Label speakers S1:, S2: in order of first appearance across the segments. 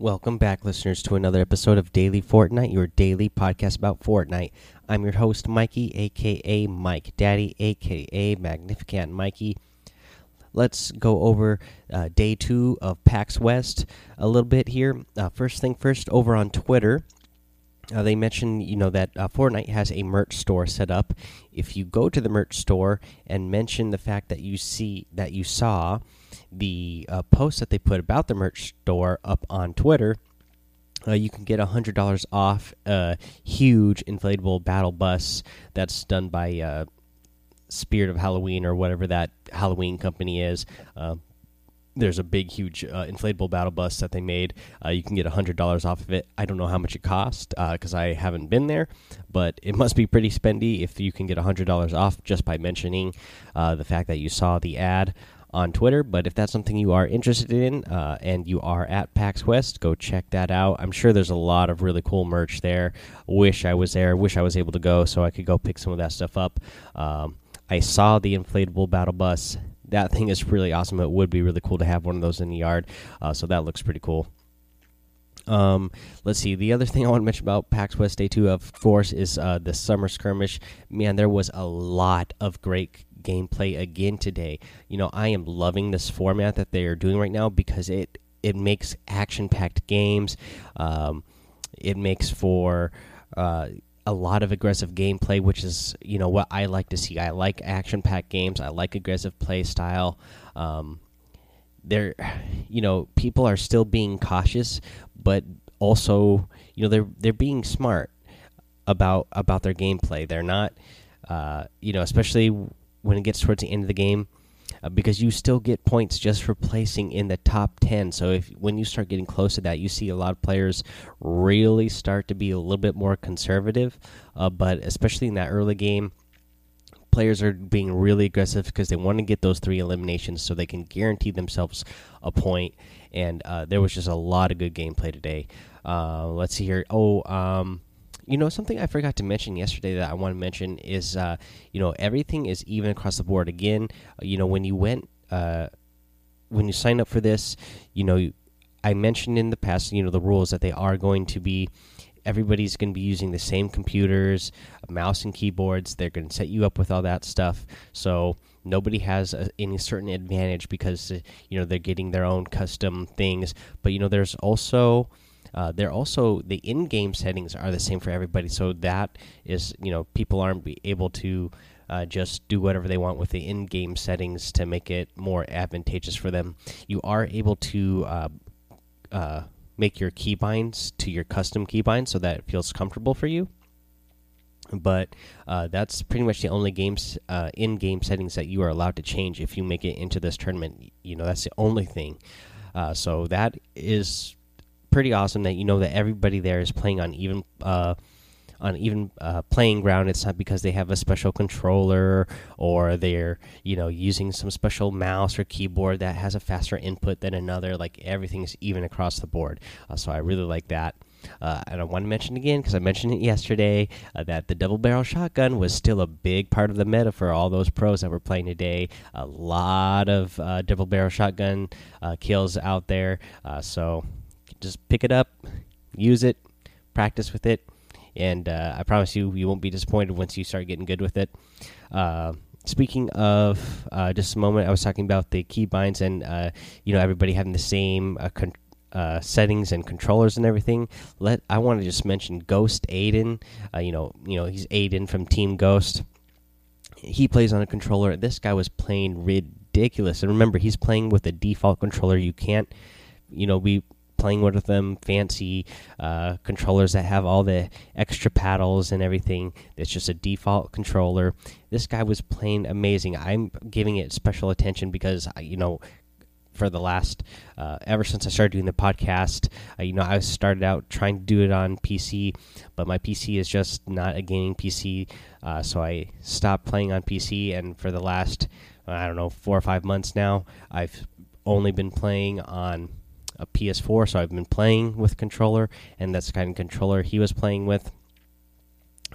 S1: Welcome back, listeners, to another episode of Daily Fortnite, your daily podcast about Fortnite. I'm your host, Mikey, aka Mike Daddy, aka Magnificent Mikey. Let's go over uh, day two of PAX West a little bit here. Uh, first thing first, over on Twitter, uh, they mentioned you know that uh, Fortnite has a merch store set up. If you go to the merch store and mention the fact that you see that you saw the uh, post that they put about the merch store up on Twitter, uh, you can get hundred dollars off a huge inflatable battle bus that's done by uh, Spirit of Halloween or whatever that Halloween company is. Uh, there's a big, huge uh, inflatable battle bus that they made. Uh, you can get hundred dollars off of it. I don't know how much it cost because I haven't been there, but it must be pretty spendy if you can get hundred dollars off just by mentioning the fact that you saw the ad on Twitter. But if that's something you are interested in uh, and you are at PAX West, go check that out. I'm sure there's a lot of really cool merch there. Wish I was there. Wish I was able to go so I could go pick some of that stuff up. Um, I saw the inflatable battle bus. That thing is really awesome. It would be really cool to have one of those in the yard. Uh, so that looks pretty cool. Um, let's see. The other thing I want to mention about PAX West Day 2, of course, is uh, the summer skirmish. Man, there was a lot of great gameplay again today. You know, I am loving this format that they are doing right now because it it makes action packed games. Um, it makes for uh, a lot of aggressive gameplay, which is you know what I like to see. I like action packed games. I like aggressive play style. Um, they're you know people are still being cautious, but also you know they're they're being smart about about their gameplay. They're not uh, you know especially when it gets towards the end of the game uh, because you still get points just for placing in the top 10 so if when you start getting close to that you see a lot of players really start to be a little bit more conservative uh, but especially in that early game players are being really aggressive because they want to get those three eliminations so they can guarantee themselves a point. And uh, there was just a lot of good gameplay today. Uh, let's see here. Oh um, you know, something I forgot to mention yesterday that I want to mention is, uh, you know, everything is even across the board. Again, you know, when you went, uh, when you sign up for this, you know, I mentioned in the past, you know, the rules that they are going to be, everybody's going to be using the same computers, mouse and keyboards. They're going to set you up with all that stuff. So nobody has a, any certain advantage because, uh, you know, they're getting their own custom things. But, you know, there's also, uh, they're also the in-game settings are the same for everybody, so that is you know people aren't able to uh, just do whatever they want with the in-game settings to make it more advantageous for them. You are able to uh, uh make your keybinds to your custom keybinds so that it feels comfortable for you. But uh, that's pretty much the only games in-game settings that you are allowed to change if you make it into this tournament. You know that's the only thing. so that is pretty awesome that you know that everybody there is playing on even uh, on even uh, playing ground. It's not because they have a special controller or they're you know using some special mouse or keyboard that has a faster input than another. Like everything's even across the board. Uh, so I really like that. Uh, and I want to mention again because I mentioned it yesterday uh, that the double barrel shotgun was still a big part of the meta for all those pros that were playing today. A lot of uh, double barrel shotgun uh, kills out there. Uh, so just pick it up, use it, practice with it, and uh, I promise you, you won't be disappointed once you start getting good with it. Uh, speaking of, uh, just a moment, I was talking about the keybinds and uh, you know everybody having the same uh, uh, settings and controllers and everything. Let I want to just mention Ghost Aydan. you know, you know he's Aydan from Team Ghost. He plays on a controller. This guy was playing ridiculous, and remember, he's playing with a default controller. You can't, you know, be playing with them fancy uh, controllers that have all the extra paddles and everything. It's just a default controller. This guy was playing amazing. I'm giving it special attention because you know for the last uh, ever since I started doing the podcast. Uh, you know, I started out trying to do it on PC, but my PC is just not a gaming PC, uh, so I stopped playing on PC. And for the last I don't know four or five months now, I've only been playing on a PS4, so I've been playing with controller, and that's the kind of controller he was playing with.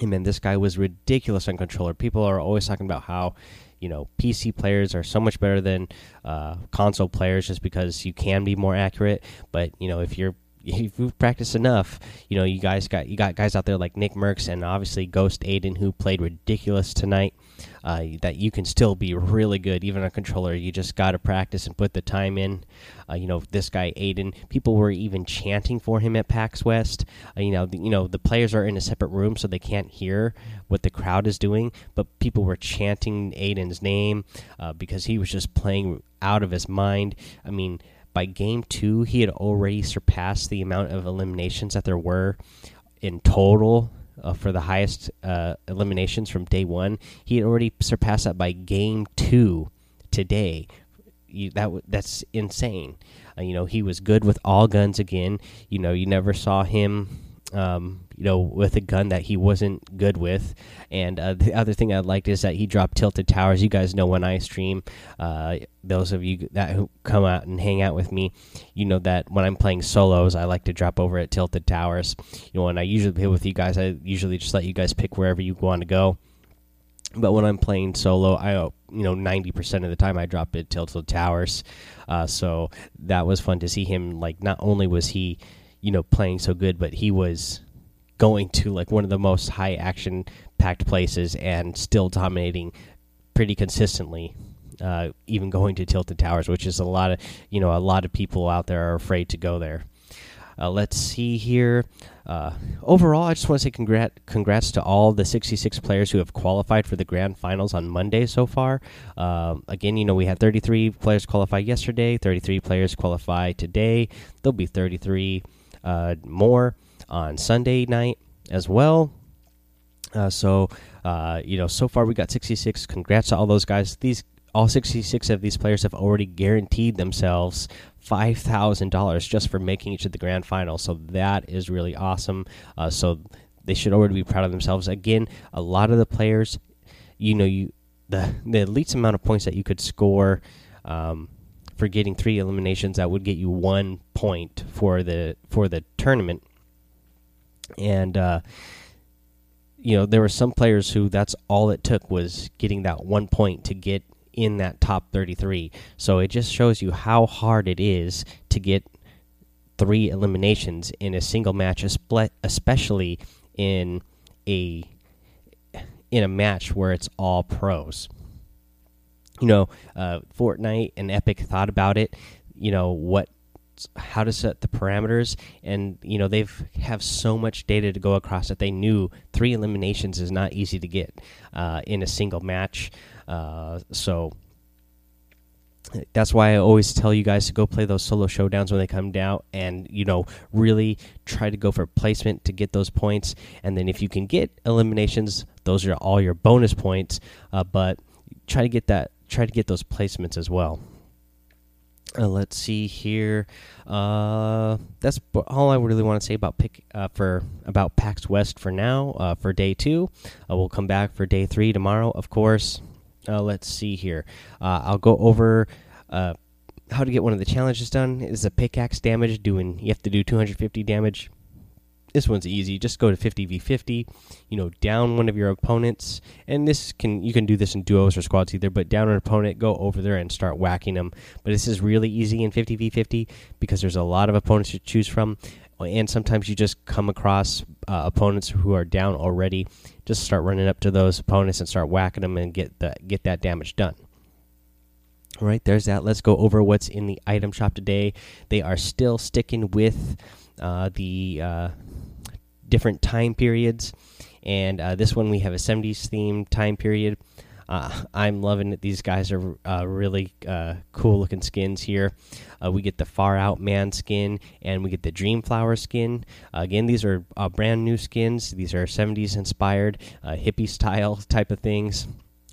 S1: And man, this guy was ridiculous on controller. People are always talking about how, you know, PC players are so much better than uh, console players just because you can be more accurate. But you know, if you're if you've practiced enough, you know you guys got you got guys out there like Nick Mercs and obviously Ghost Aydan who played ridiculous tonight. Uh, that you can still be really good even on controller. You just got to practice and put the time in. Uh, you know this guy Aydan. People were even chanting for him at PAX West. Uh, you know the, you know the players are in a separate room so they can't hear what the crowd is doing, but people were chanting Aydan's name uh, because he was just playing out of his mind. I mean by game two, he had already surpassed the amount of eliminations that there were in total uh, for the highest uh, eliminations from day one. He had already surpassed that by game two today. You, that that's insane. Uh, you know, he was good with all guns again. You know, you never saw him um, you know, with a gun that he wasn't good with. And uh, the other thing I liked is that he dropped tilted towers. You guys know when I stream, uh, those of you that who come out and hang out with me, you know that when I'm playing solos, I like to drop over at tilted towers. You know, when I usually play with you guys, I usually just let you guys pick wherever you want to go. But when I'm playing solo, I uh, you know 90% of the time I drop it tilted towers. Uh, so that was fun to see him. Like not only was he you know playing so good, but he was going to like one of the most high action packed places and still dominating pretty consistently. Uh, even going to Tilted Towers, which is a lot of you know a lot of people out there are afraid to go there. Uh, let's see here. Uh, overall, I just want to say congrat congrats to all the 66 players who have qualified for the grand finals on Monday so far. Um, again, you know, we had 33 players qualify yesterday, 33 players qualify today. There'll be 33 uh, more on Sunday night as well. Uh, so, uh, you know, so far we got 66. Congrats to all those guys. These all 66 of these players have already guaranteed themselves $5,000 just for making it to the grand final. So that is really awesome. Uh, so they should already be proud of themselves. Again, a lot of the players, you know, you the the least amount of points that you could score. Um, for getting three eliminations that would get you one point for the for the tournament and uh, you know there were some players who that's all it took was getting that one point to get in that top 33 so it just shows you how hard it is to get three eliminations in a single match especially in a in a match where it's all pros you know, uh, Fortnite and Epic thought about it. You know what, how to set the parameters, and you know they've have so much data to go across that they knew three eliminations is not easy to get uh, in a single match. Uh, so that's why I always tell you guys to go play those solo showdowns when they come down, and you know really try to go for placement to get those points. And then if you can get eliminations, those are all your bonus points. Uh, but try to get that try to get those placements as well. Uh, let's see here. Uh, that's all I really want to say about pick uh, for about PAX West for now. Uh, for day two, uh, we'll come back for day three tomorrow, of course. Uh, let's see here. I'll go over how to get one of the challenges done. Is a pickaxe damage doing? You have to do 250 damage this one's easy. Just go to 50v50. You know, down one of your opponents, and this can you can do this in duos or squads either. But down an opponent, go over there and start whacking them. But this is really easy in 50v50 because there's a lot of opponents to choose from, and sometimes you just come across uh, opponents who are down already. Just start running up to those opponents and start whacking them and get the get that damage done. All right, there's that. Let's go over what's in the item shop today. They are still sticking with uh, the uh, different time periods. And uh, this one we have a 70s theme time period. Uh, I'm loving it. These guys are uh, really uh, cool looking skins here. Uh, we get the Far Out Man skin and we get the Dream Flower skin. again, these are uh, brand new skins. These are 70s inspired, hippie style type of things.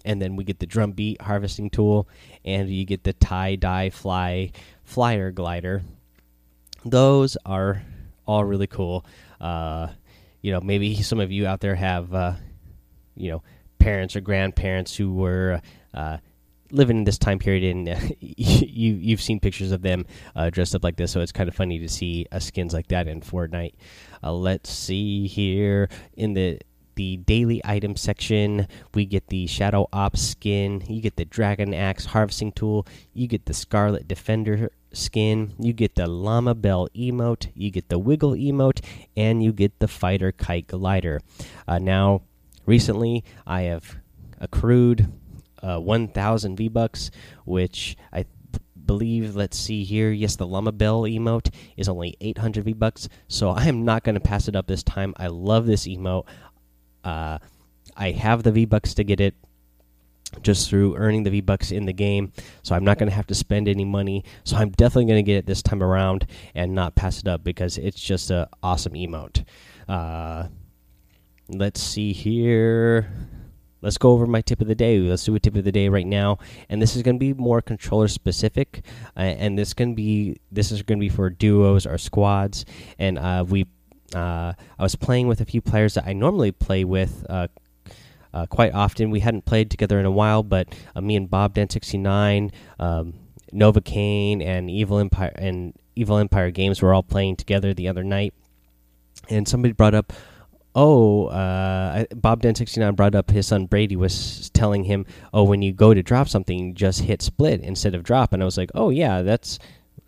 S1: And then we get the Drum Beat harvesting tool, and you get the tie dye fly flyer glider. Those are all really cool. Uh, you know, maybe some of you out there have, uh, you know, parents or grandparents who were uh, living in this time period, and uh, you you've seen pictures of them uh, dressed up like this. So it's kind of funny to see skins like that in Fortnite. Uh, let's see here in the the daily item section, we get the Shadow Ops skin, you get the Dragon Axe harvesting tool, you get the Scarlet Defender skin, you get the Llama Bell emote, you get the Wiggle emote, and you get the Fighter Kite glider. Uh, now, recently, I have accrued uh, 1,000 V Bucks, which I believe, let's see here. Yes, the Llama Bell emote is only 800 V Bucks, so I am not going to pass it up this time. I love this emote. Uh, I have the V Bucks to get it just through earning the V Bucks in the game, so I'm not going to have to spend any money. So I'm definitely going to get it this time around and not pass it up because it's just an awesome emote. Uh, let's see here let's go over my tip of the day. Let's do a tip of the day right now, and this is going to be more controller specific, uh, and this can be this is going to be for duos or squads. And uh, we, uh, I was playing with a few players that I normally play with. Uh, uh, quite often, we hadn't played together in a while, but uh, me and Bob Den sixty nine, um, Nova Kane, and Evil Empire and Evil Empire Games were all playing together the other night, and somebody brought up oh, uh, Bob Den sixty nine brought up his son Brady was telling him, oh, when you go to drop something, just hit split instead of drop, and I was like, oh yeah, that's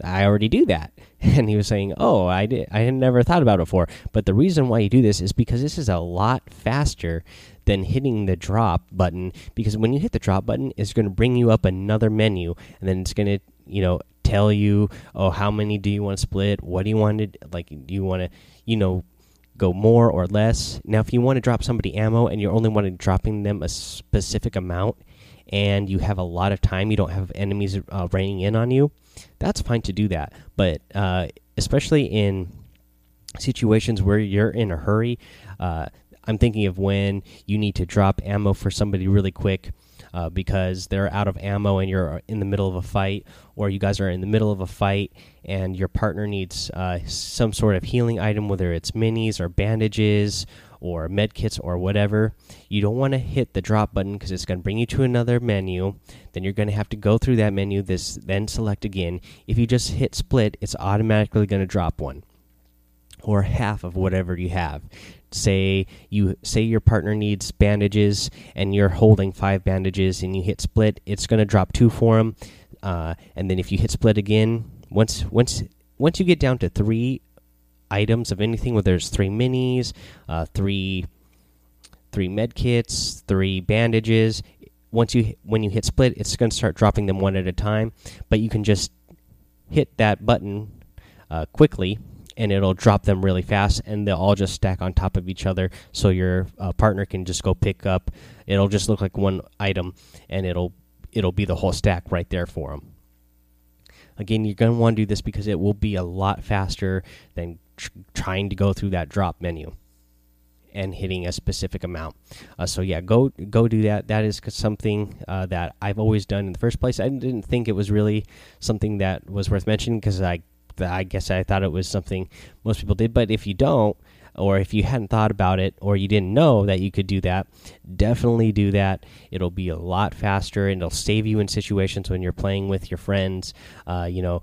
S1: I already do that. And he was saying, "Oh, I did. I had never thought about it before." But the reason why you do this is because this is a lot faster than hitting the drop button. Because when you hit the drop button, it's going to bring you up another menu, and then it's going to, you know, tell you, "Oh, how many do you want to split? What do you want to like? Do you want to, you know?" go more or less. Now, if you want to drop somebody ammo and you're only wanting to dropping them a specific amount, and you have a lot of time, you don't have enemies uh, raining in on you, that's fine to do that. But uh, especially in situations where you're in a hurry, uh, I'm thinking of when you need to drop ammo for somebody really quick uh, because they're out of ammo and you're in the middle of a fight, or you guys are in the middle of a fight and your partner needs uh, some sort of healing item, whether it's minis or bandages or med kits or whatever. You don't want to hit the drop button because it's going to bring you to another menu. Then you're going to have to go through that menu, this then select again. If you just hit split, it's automatically going to drop one or half of whatever you have say you say your partner needs bandages and you're holding five bandages and you hit split it's going to drop two for them uh, and then if you hit split again once once once you get down to three items of anything where there's three minis uh, three three med kits three bandages. Once you when you hit split it's going to start dropping them one at a time but you can just hit that button uh, quickly and it'll drop them really fast and they'll all just stack on top of each other so your uh, partner can just go pick up. It'll just look like one item and it'll it'll be the whole stack right there for them again you're going to want to do this because it will be a lot faster than tr trying to go through that drop menu and hitting a specific amount. Uh, so yeah, go go do that. That is something uh, that I've always done in the first place. I didn't think it was really something that was worth mentioning because I I guess I thought it was something most people did. But if you don't, or if you hadn't thought about it, or you didn't know that you could do that, definitely do that. It'll be a lot faster, and it'll save you in situations when you're playing with your friends. Uh, you know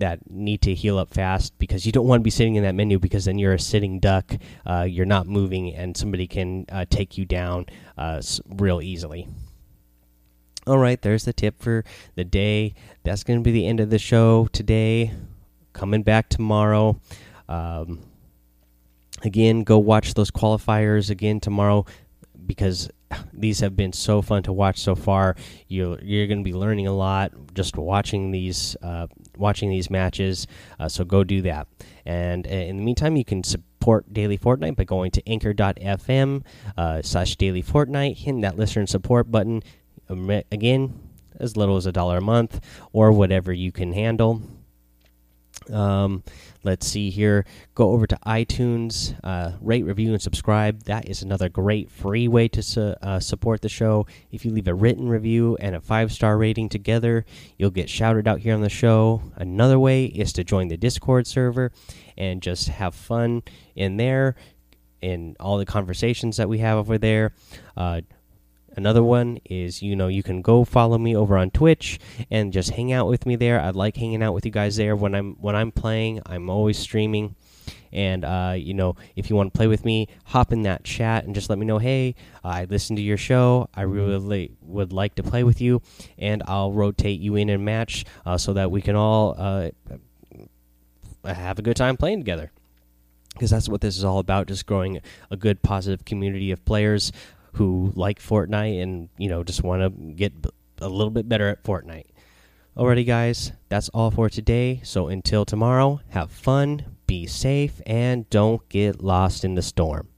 S1: that need to heal up fast because you don't want to be sitting in that menu because then you're a sitting duck. Uh, you're not moving, and somebody can uh, take you down uh, real easily. All right, there's the tip for the day. That's going to be the end of the show today coming back tomorrow. Um, again, go watch those qualifiers again tomorrow because these have been so fun to watch so far. You're you're going to be learning a lot just watching these uh, watching these matches. Uh, so go do that. And uh, in the meantime, you can support Daily Fortnite by going to Anchor.fm uh, slash Daily Fortnite, hitting that listener support button. Um, again, as little as a dollar a month or whatever you can handle. Um, let's see here. Go over to iTunes, uh, rate, review, and subscribe. That is another great free way to su uh, support the show. If you leave a written review and a five star rating together, you'll get shouted out here on the show. Another way is to join the Discord server and just have fun in there in all the conversations that we have over there. Uh, Another one is, you know, you can go follow me over on Twitch and just hang out with me there. I like hanging out with you guys there when I'm when I'm playing. I'm always streaming, And uh, you know, if you want to play with me, hop in that chat and just let me know. Hey, I listened to your show. I really would like to play with you, and I'll rotate you in a match uh, so that we can all uh, have a good time playing together. Because that's what this is all about, just growing a good, positive community of players who like Fortnite and you know just want to get a little bit better at Fortnite. Alrighty, guys, that's all for today. So until tomorrow, have fun, be safe, and don't get lost in the storm.